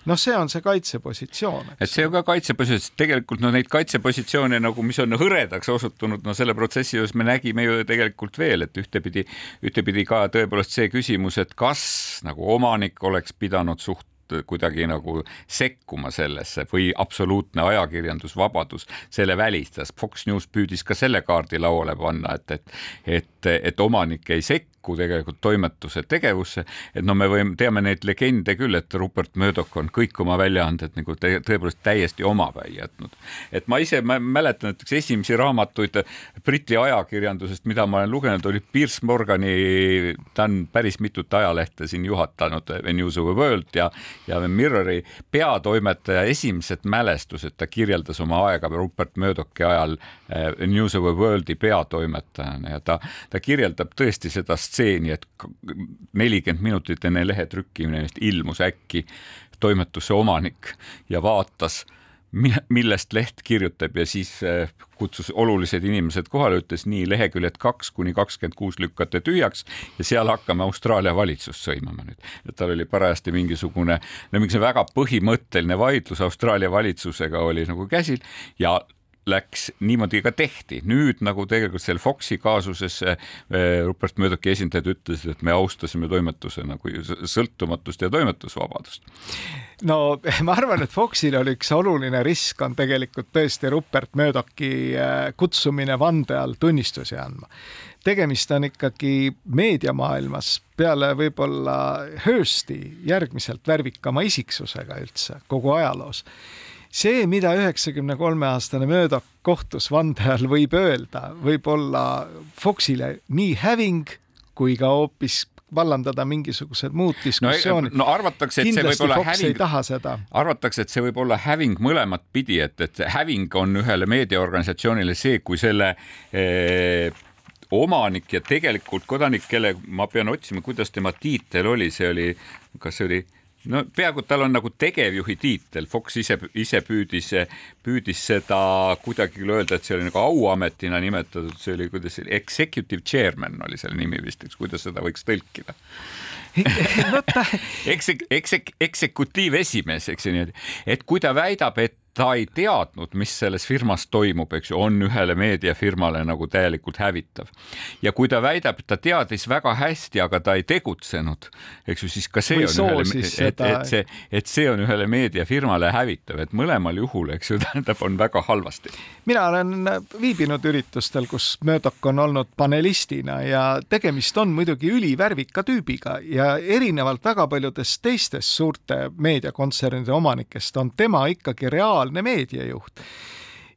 noh, see on see kaitsepositsioon. et see on ka kaitsepositsioon, tegelikult no neid kaitsepositsioone nagu, mis on hõredaks osutunud, no selle protsessi juures me nägime ju tegelikult veel, et ühtepidi, ühtepidi ka tõepoolest see küsimus, et kas nagu omanik oleks pidanud suht kuidagi nagu sekkuma sellesse või absoluutne ajakirjandusvabadus selle välistas. Fox News püüdis ka selle kaardi lauale panna, et, et, et, et omanik ei sekku tegelikult toimetuse tegevusse, et no me võime, teame neid legende küll, et Rupert Murdoch on kõik oma väljaanded nagu tõepoolest täiesti omapäi jätnud. et ma ise ma mäletan näiteks esimesi raamatuid Briti ajakirjandusest, mida ma olen lugenud, oli Piers Morgani, ta on päris mitut ajalehte siin juhatanud, News of the World ja, ja Mirrori peatoimetaja esimesed mälestused, ta kirjeldas oma aega Rupert Murdochi ajal eh, News of the Worldi peatoimetajana ja ta, ta kirjeldab tõesti seda stseeni, et nelikümmend minutit enne lehe trükkimist ilmus äkki toimetuse omanik ja vaatas, millest leht kirjutab ja siis äh, kutsus olulised inimesed kohale, ütles nii, leheküljed kaks kuni kakskümmend kuus lükkate tühjaks ja seal hakkame Austraalia valitsust sõimama nüüd. et tal oli parajasti mingisugune, no mingisugune väga põhimõtteline vaidlus Austraalia valitsusega oli nagu käsil ja läks, niimoodi ka tehti. nüüd nagu tegelikult seal Foxi kaasuses äh, Rupert Murdochi esindajad ütlesid, et me austasime toimetuse nagu sõltumatust ja toimetusvabadust. no ma arvan, et Foxil on üks oluline risk on tegelikult tõesti Rupert Murdochi äh, kutsumine vande all tunnistusi andma tegemist on ikkagi meediamaailmas peale võib-olla Hearsti järgmiselt värvikama isiksusega üldse kogu ajaloos see, mida üheksakümne kolme aastane mööda kohtus vande all võib öelda, võib olla Foxile nii häving kui ka hoopis vallandada mingisugused muud diskussioonid no,. no arvatakse, et Kindlasti see võib olla Fox häving. arvatakse, et see võib olla häving mõlemat pidi, et, et häving on ühele meediaorganisatsioonile see, kui selle eh, omanik ja tegelikult kodanik, kelle ma pean otsima, kuidas tema tiitel oli, see oli, kas see oli no peaaegu tal on nagu tegevjuhi tiitel, Fox ise, ise püüdis, püüdis seda kuidagi küll öelda, et see oli nagu auametina nimetatud, see oli, kuidas executive chairman oli selle nimi vist, eks kuidas seda võiks tõlkida. Eksek-, eksek-, eksekutiivesimees, eks ju niimoodi, et kui ta väidab, et ta ei teadnud, mis selles firmas toimub, eks ju, on ühele meediafirmale nagu täielikult hävitav. ja kui ta väidab, et ta teadis väga hästi, aga ta ei tegutsenud, eks ju, siis ka see Või on ühele, et, et see, et see on ühele meediafirmale hävitav, et mõlemal juhul, eks ju, tähendab, on väga halvasti. mina olen viibinud üritustel, kus Murdoch on olnud panelistina ja tegemist on muidugi ülivärvika tüübiga ja erinevalt väga paljudest teistest suurte meediakontsernide omanikest on tema ikkagi reaalne globaalne meediajuht.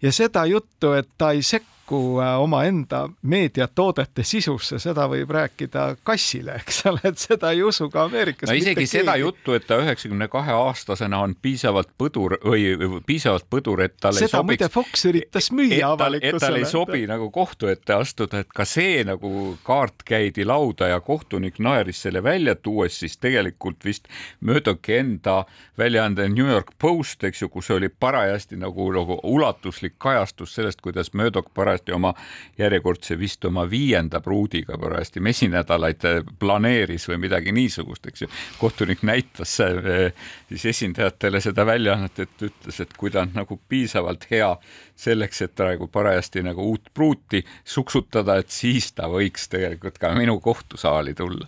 ja seda juttu, et ta ei sekku sekku äh, omaenda meediatoodete sisusse, seda võib rääkida kassile, eks ole, et seda ei usu ka Ameerikas. no isegi seda juttu, et ta üheksakümne kahe aastasena on piisavalt põdur või piisavalt põdur, et tal seda sobiks. muide Fox üritas müüa avalikkusele. et tal ei sobi nagu kohtu ette astuda, et ka see nagu kaart käidi lauda ja kohtunik naeris selle välja tuues, siis tegelikult vist Murdochi enda väljaande New York Post, eks ju, kus oli parajasti nagu, nagu ulatuslik kajastus sellest, kuidas Murdoch parajasti parajasti oma järjekordse vist oma viienda pruudiga parajasti mesinädalaid äh, planeeris või midagi niisugust, eks ju. kohtunik näitas äh, siis esindajatele seda väljaannet, et ütles, et kui ta on nagu piisavalt hea selleks, et praegu parajasti nagu uut pruuti suksutada, et siis ta võiks tegelikult ka minu kohtusaali tulla.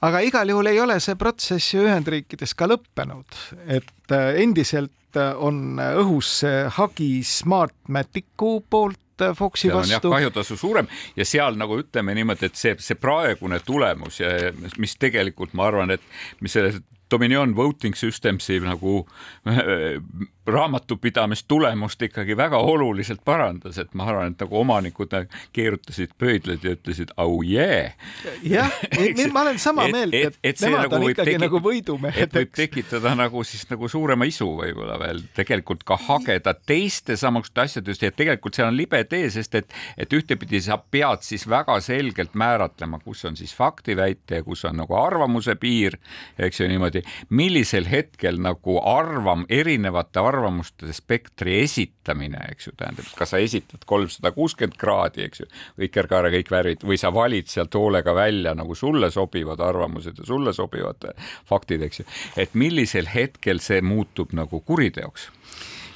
aga igal juhul ei ole see protsess ju Ühendriikides ka lõppenud, et äh, endiselt on õhus hagi Smartmaticu poolt Äh, Foxi seal vastu. kahjutasu suurem ja seal nagu ütleme niimoodi, et see, see praegune tulemus ja mis tegelikult ma arvan, et mis selle Dominion Voting Systemsi nagu raamatupidamistulemust ikkagi väga oluliselt parandas, et ma arvan, et nagu omanikud keerutasid pöidlaid ja ütlesid au jee. jah, ma olen sama meelt, et, et, et nemad nagu on ikkagi teki... nagu võidumehed. et võib tekitada nagu siis nagu suurema isu võib-olla veel tegelikult ka hageda teiste samaste asjade just ja tegelikult seal on libe tee, sest et, et ühtepidi sa pead siis väga selgelt määratlema, kus on siis faktiväite ja kus on nagu arvamuse piir, eks ju niimoodi, millisel hetkel nagu arvam, erinevate arvamuste spektri esitamine, eks ju, tähendab, kas sa esitad kolmsada kuuskümmend kraadi, eks ju, vikerkaare kõik värvid või sa valid sealt hoolega välja nagu sulle sobivad arvamused ja sulle sobivad faktid, eks ju, et millisel hetkel see muutub nagu kuriteoks?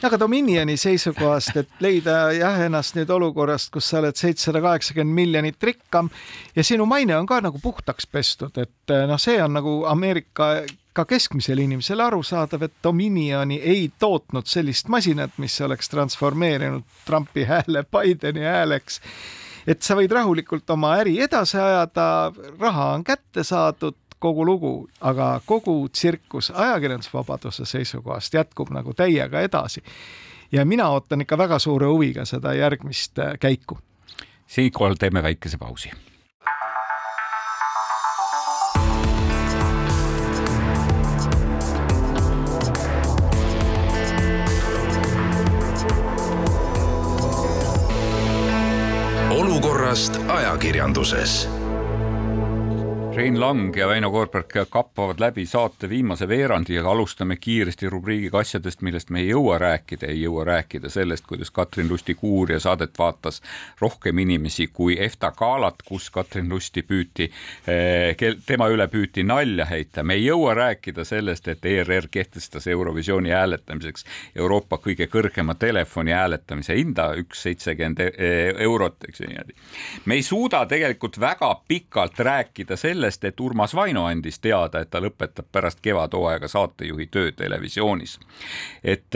Aga Dominioni seisukohast, et leida jah ennast nüüd olukorrast, kus sa oled seitsesada kaheksakümmend miljonit rikkam ja sinu maine on ka nagu puhtaks pestud, et noh, see on nagu Ameerika ka keskmisele inimesele arusaadav, et Dominioni ei tootnud sellist masinat, mis oleks transformeerinud Trumpi hääle Bideni hääleks. et sa võid rahulikult oma äri edasi ajada, raha on kätte saadud, kogu lugu, aga kogu tsirkus ajakirjandusvabaduse seisukohast jätkub nagu täiega edasi. ja mina ootan ikka väga suure huviga seda järgmist äh, käiku. siinkohal teeme väikese pausi olukorrast ajakirjanduses Rein Lang ja Väino Koorberg kappavad läbi saate viimase veerandi ja alustame kiiresti rubriigiga asjadest, millest me ei jõua rääkida, ei jõua rääkida sellest, kuidas Katrin Lusti kuurija saadet vaatas rohkem inimesi kui EFTA galat, kus Katrin Lusti püüti, eh, tema üle püüti nalja heita. me ei jõua rääkida sellest, et ERR kehtestas Eurovisiooni hääletamiseks Euroopa kõige kõrgema telefoni hääletamise hinda, üks seitsekümmend eh, eurot, eks ju niimoodi. me ei suuda tegelikult väga pikalt rääkida sellest, sellest, et Urmas Vaino andis teada, et ta lõpetab pärast kevadhooaega saatejuhi töö televisioonis. et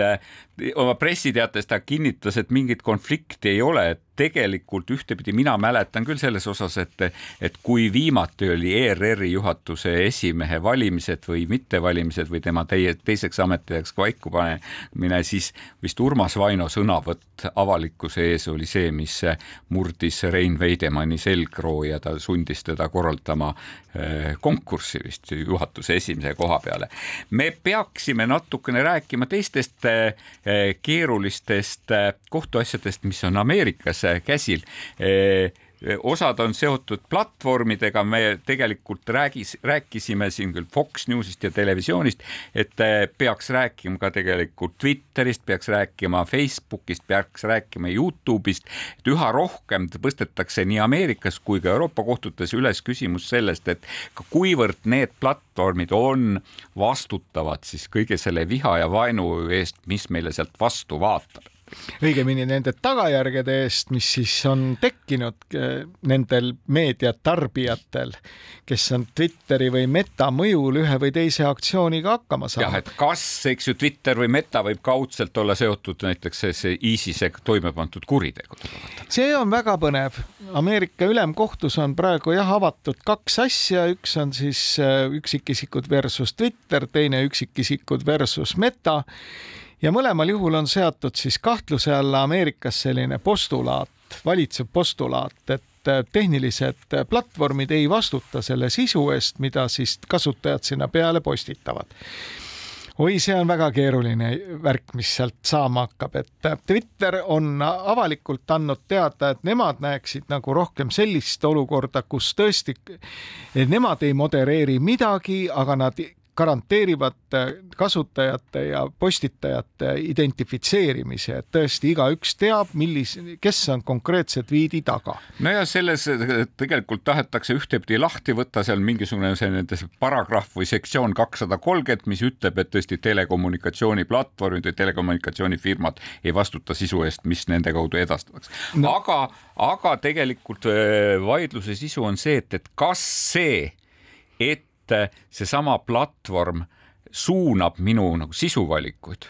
oma pressiteates ta kinnitas, et mingit konflikti ei ole, et tegelikult ühtepidi mina mäletan küll selles osas, et, et kui viimati oli ERR-i juhatuse esimehe valimised või mittevalimised või tema teie teiseks ametiajaks paiku panemine, siis vist Urmas Vaino sõnavõtt avalikkuse ees oli see, mis murdis Rein Veidemanni selgroo ja ta sundis teda korraldama eh, konkurssi vist juhatuse esimese koha peale. me peaksime natukene rääkima teistest eh, keerulistest kohtuasjadest, mis on Ameerikas käsil osad on seotud platvormidega, me tegelikult räägis, rääkisime siin küll Fox Newsist ja televisioonist, et eh, peaks rääkima ka tegelikult Twitterist, peaks rääkima Facebookist, peaks rääkima Youtube'ist, et üha rohkem tõstetakse nii Ameerikas kui ka Euroopa kohtutes üles küsimus sellest, et kuivõrd need platvormid on vastutavad siis kõige selle viha ja vaenu eest, mis meile sealt vastu vaatab õigemini nende tagajärgede eest, mis siis on tekkinud eh, nendel meediatarbijatel, kes on Twitteri või Meta mõjul ühe või teise aktsiooniga hakkama saanud. jah, et kas, eks ju, Twitter või Meta võib kaudselt olla seotud näiteks see ISISe toime pandud kuritegudega? see on väga põnev. Ameerika ülemkohtus on praegu jah avatud kaks asja, üks on siis eh, üksikisikud versus Twitter, teine üksikisikud versus Meta ja mõlemal juhul on seatud siis kahtluse alla Ameerikas selline postulaat, valitsev postulaat, et äh, tehnilised platvormid ei vastuta selle sisu eest, mida siis kasutajad sinna peale postitavad. Oi, see on väga keeruline värk, mis sealt saama hakkab, et äh, Twitter on avalikult andnud teada, et nemad näeksid nagu rohkem sellist olukorda, kus tõesti nemad ei modereeri midagi, aga nad garanteerivad kasutajate ja postitajate identifitseerimise, et tõesti igaüks teab, millis, kes on konkreetse tweet'i taga. no ja selles tegelikult tahetakse ühtepidi lahti võtta seal mingisugune selline paragrahv või sektsioon kakssada kolmkümmend, mis ütleb, et tõesti telekommunikatsiooniplatvormid või telekommunikatsioonifirmad ei vastuta sisu eest, mis nende kaudu edastatakse no.. aga, aga tegelikult äh, vaidluse sisu on see, et, et kas see, et et seesama platvorm suunab minu nagu sisuvalikuid,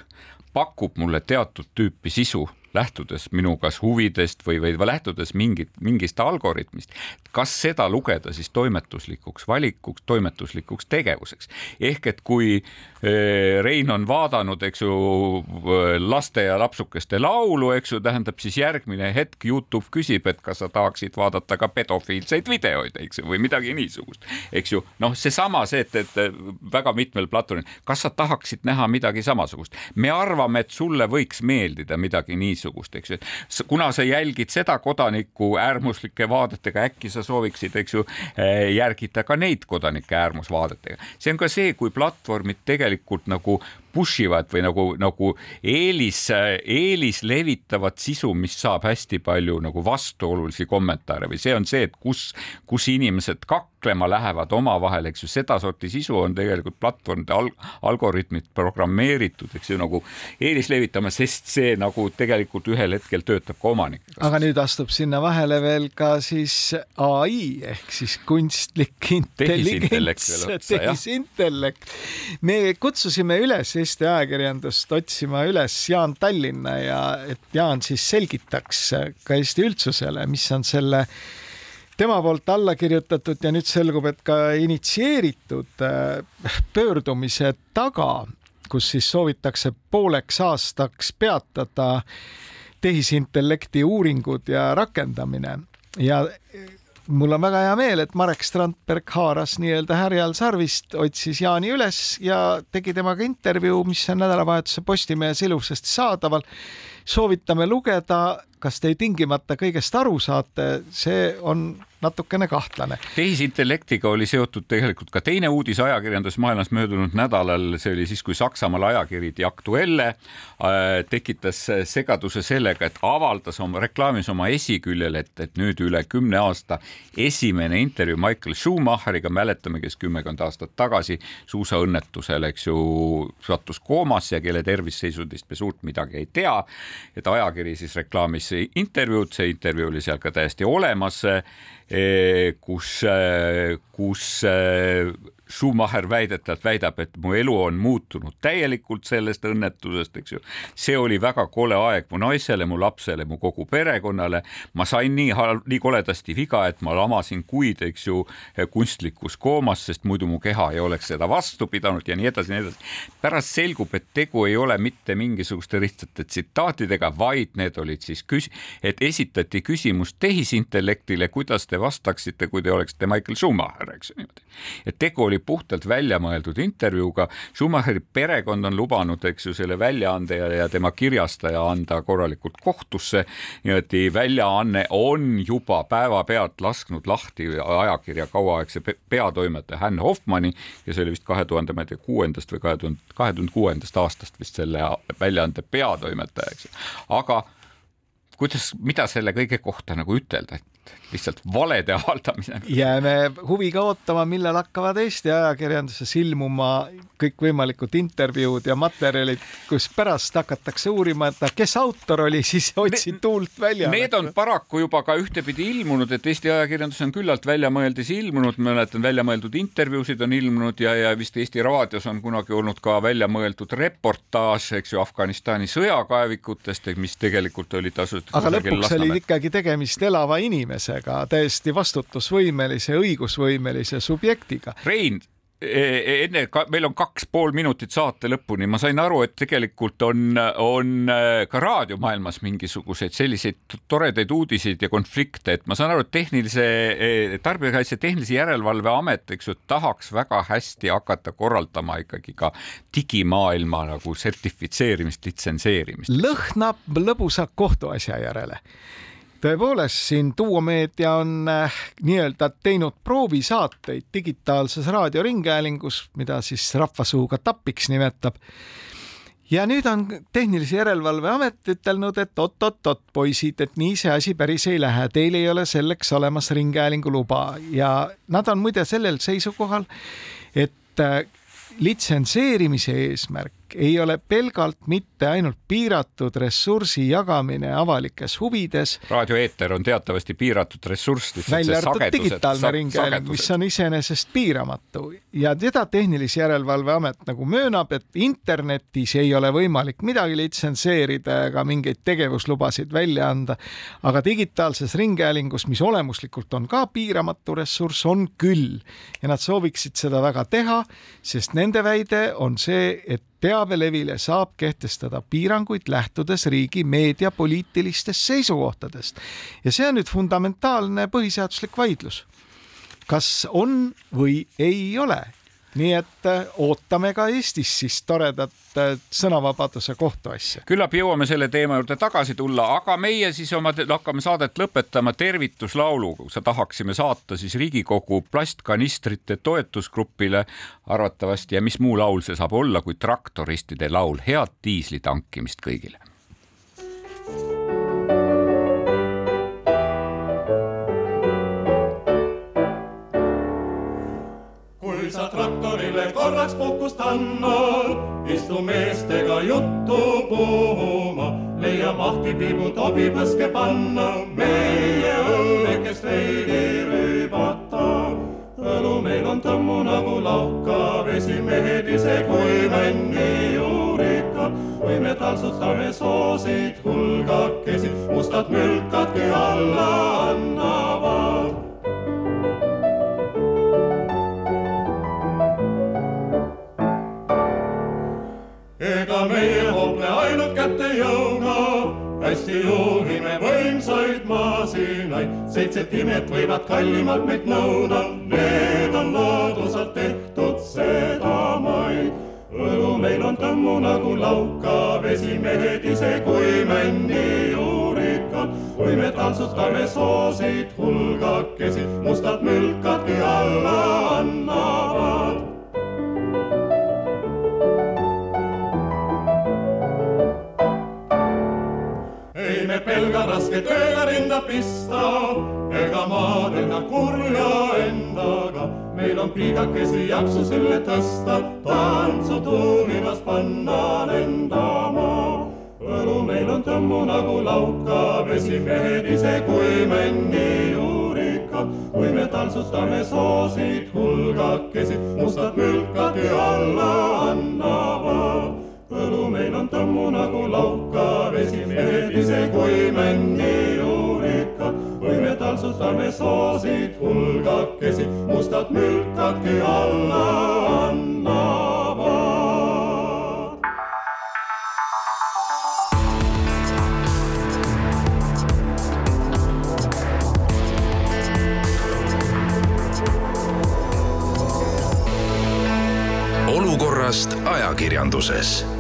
pakub mulle teatud tüüpi sisu lähtudes minu kas huvidest või, või lähtudes mingit, mingist algoritmist, kas seda lugeda siis toimetuslikuks valikuks, toimetuslikuks tegevuseks. ehk et kui eh, Rein on vaadanud, eks ju, laste ja lapsukeste laulu, eks ju, tähendab siis järgmine hetk Youtube küsib, et kas sa tahaksid vaadata ka pedofiilseid videoid, eks ju, või midagi niisugust, eks ju. noh, seesama see, et, et väga mitmel platvormil, kas sa tahaksid näha midagi samasugust, me arvame, et sulle võiks meeldida midagi niisugust, eks ju, et kuna sa jälgid seda kodanikku äärmuslike vaadetega, äkki sa sooviksid, eks ju, eh, järgida ka neid kodanike äärmusvaadetega. see on ka see, kui platvormid tegelikult nagu push ivad või nagu, nagu eelis, eelis levitavad sisu, mis saab hästi palju nagu vastuolulisi kommentaare või see on see, et kus, kus inimesed kaklema lähevad omavahel, eks ju, sedasorti sisu on tegelikult platvormide al algoritmid programmeeritud, eks ju, nagu eelis levitama, sest see nagu tegelikult ühel hetkel töötab ka omanikega. aga nüüd astub sinna vahele veel ka siis ai ehk siis kunstlik intelligents, tehisintellekt. me kutsusime üles Eesti ajakirjandust otsima üles Jaan Tallinna ja et Jaan siis selgitaks ka Eesti üldsusele, mis on selle tema poolt alla kirjutatud ja nüüd selgub, et ka initsieeritud äh, pöördumise taga, kus siis soovitakse pooleks aastaks peatada tehisintellekti uuringud ja rakendamine ja mul on väga hea meel, et Marek Strandberg haaras nii-öelda härjal sarvist, otsis Jaani üles ja tegi temaga intervjuu, mis on nädalavahetuse Postimehes ilusasti saadaval. Soovitame lugeda, kas te tingimata kõigest aru saate, see on natukene kahtlane. tehisintellektiga oli seotud tegelikult ka teine uudis ajakirjandusmaailmas möödunud nädalal, see oli siis, kui Saksamaal ajakiri Die Aktuelle äh, tekitas segaduse sellega, et avaldas oma, reklaamis oma esiküljel, et, et nüüd üle kümne aasta esimene intervjuu Michael Schumacheriga, mäletame, kes kümmekond aastat tagasi suusaõnnetusel, eks ju, sattus koomasse ja kelle tervisseisundist me suurt midagi ei tea. Et ajakiri siis reklaamis intervjuud, see intervjuu oli seal ka täiesti olemas kus, eh, kus eh, Schumacher väidetavalt väidab, et mu elu on muutunud täielikult sellest õnnetusest, eks ju. see oli väga kole aeg mu naisele, mu lapsele, mu kogu perekonnale. ma sain nii, nii koledasti viga, et ma lamasin kuid, eks ju, kunstlikus koomas, sest muidu mu keha ei oleks seda vastu pidanud ja nii edasi ja nii edasi. pärast selgub, et tegu ei ole mitte mingisuguste lihtsate tsitaatidega, vaid need olid siis küs-, et esitati küsimus tehisintellektile, kuidas te vastaksite, kui te oleksite Michael Schumacher, eks ju niimoodi. et tegu oli puhtalt väljamõeldud intervjuuga. Schumacheri perekond on lubanud, eks ju, selle väljaande ja, ja tema kirjastaja anda korralikult kohtusse. niimoodi väljaanne on juba päevapealt lasknud lahti ajakirja kauaaegse peatoimetaja Hän Hoffmanni, kes oli vist kahe tuhande, ma ei tea, kuuendast või kahe tuhande, kahe tuhande kuuendast aastast vist selle väljaande peatoimetaja, eks ju. aga kuidas, mida selle kõige kohta nagu ütelda, et lihtsalt valede avaldamine. jääme huviga ootama, millal hakkavad Eesti ajakirjanduses ilmuma kõikvõimalikud intervjuud ja materjalid, kus pärast hakatakse uurima, et kes autor oli, siis otsin tuult välja. Need on paraku juba ka ühtepidi ilmunud, et Eesti ajakirjandus on küllalt väljamõeldis ilmunud, mäletan, väljamõeldud intervjuusid on ilmunud ja, ja vist Eesti Raadios on kunagi olnud ka väljamõeldud reportaaž, eks ju, Afganistani sõjakaevikutest, mis tegelikult oli tasutud. aga lõpuks oli ikkagi tegemist elava inimesega inimesega, täiesti vastutusvõimelise, õigusvõimelise subjektiga. Rein, e, e, enne ka, meil on kaks pool minutit saate lõpuni, ma sain aru, et tegelikult on, on e, ka raadiomaailmas mingisuguseid selliseid toredaid uudiseid ja konflikte, et ma saan aru, et tehnilise, Tarbijakaitse Tehnilise Järelevalve Amet, eks ju, tahaks väga hästi hakata korraldama ikkagi ka digimaailma nagu sertifitseerimist, litsenseerimist. lõhnab lõbusa kohtuasja järele tõepoolest, siin Duo Meedia on äh, nii-öelda teinud proovisaateid digitaalses raadioringhäälingus, mida siis rahvasuuga tapiks nimetab. ja nüüd on Tehnilise Järelevalve Amet ütelnud, et oot-oot-oot, poisid, et nii see asi päris ei lähe, teil ei ole selleks olemas ringhäälingu luba ja nad on muide sellel seisukohal, et äh, litsenseerimise eesmärk ei ole pelgalt mitte ainult piiratud ressursi jagamine avalikes huvides. raadioeeter on teatavasti piiratud ressurss. välja arvatud digitaalne ringhääling, mis on iseenesest piiramatu ja teda Tehnilise Järelevalve Amet nagu möönab, et internetis ei ole võimalik midagi litsenseerida ega mingeid tegevuslubasid välja anda. aga digitaalses ringhäälingus, mis olemuslikult on ka piiramatu ressurss, on küll ja nad sooviksid seda väga teha, sest nende väide on see, et teabelevile saab kehtestada piiranguid lähtudes riigi meediapoliitilistest seisukohtadest. ja see on nüüd fundamentaalne põhiseaduslik vaidlus. kas on või ei ole nii et äh, ootame ka Eestis siis toredat äh, sõnavabaduse kohtuasja. küllap jõuame selle teema juurde tagasi tulla, aga meie siis oma hakkame saadet lõpetama tervituslauluga, tahaksime saata siis Riigikogu plastkanistrite toetusgrupile arvatavasti ja mis muu laul see saab olla kui traktoristide laul, head diisli tankimist kõigile korraks puhkust annad, istu meestega juttu puhuma, leia mahti piibu tobi põske panna, meie õnnekest veidi rüübata. õlu meil on tõmmu nagu lauka, vesi mehed ise kuiveni juurika, või me taltsutame soosid hulgakesi, mustad mülkadki alla annavad ainult kätte jõuga, hästi juhime võimsaid masinaid, seitse timet võivad kallimalt meid nõuda, need on loodusalt tehtud sedamaid. õlu meil on tõmmu nagu lauka, vesimehed ise kuimenni juurikad, kui me taltsutame soosid hulgakesi, mustad mülkadki alla annavad raske tööga rinda pista, ega maadelda kurja endaga. meil on piigakesi jaksu selle tõsta, tantsu tuulimas panna lendama. õlu meil on tõmmu nagu lauka, vesimehed ise kuimenni juurikad. kui me tantsutame soosid hulgakesi, mustad mülkadki alla annavad õlu meil on tõmmu nagu lauka, vesimehed ise kuimenni juurikad. või me taltsutame soosid hulgakesi, mustad mülkadki alla annavad. olukorrast ajakirjanduses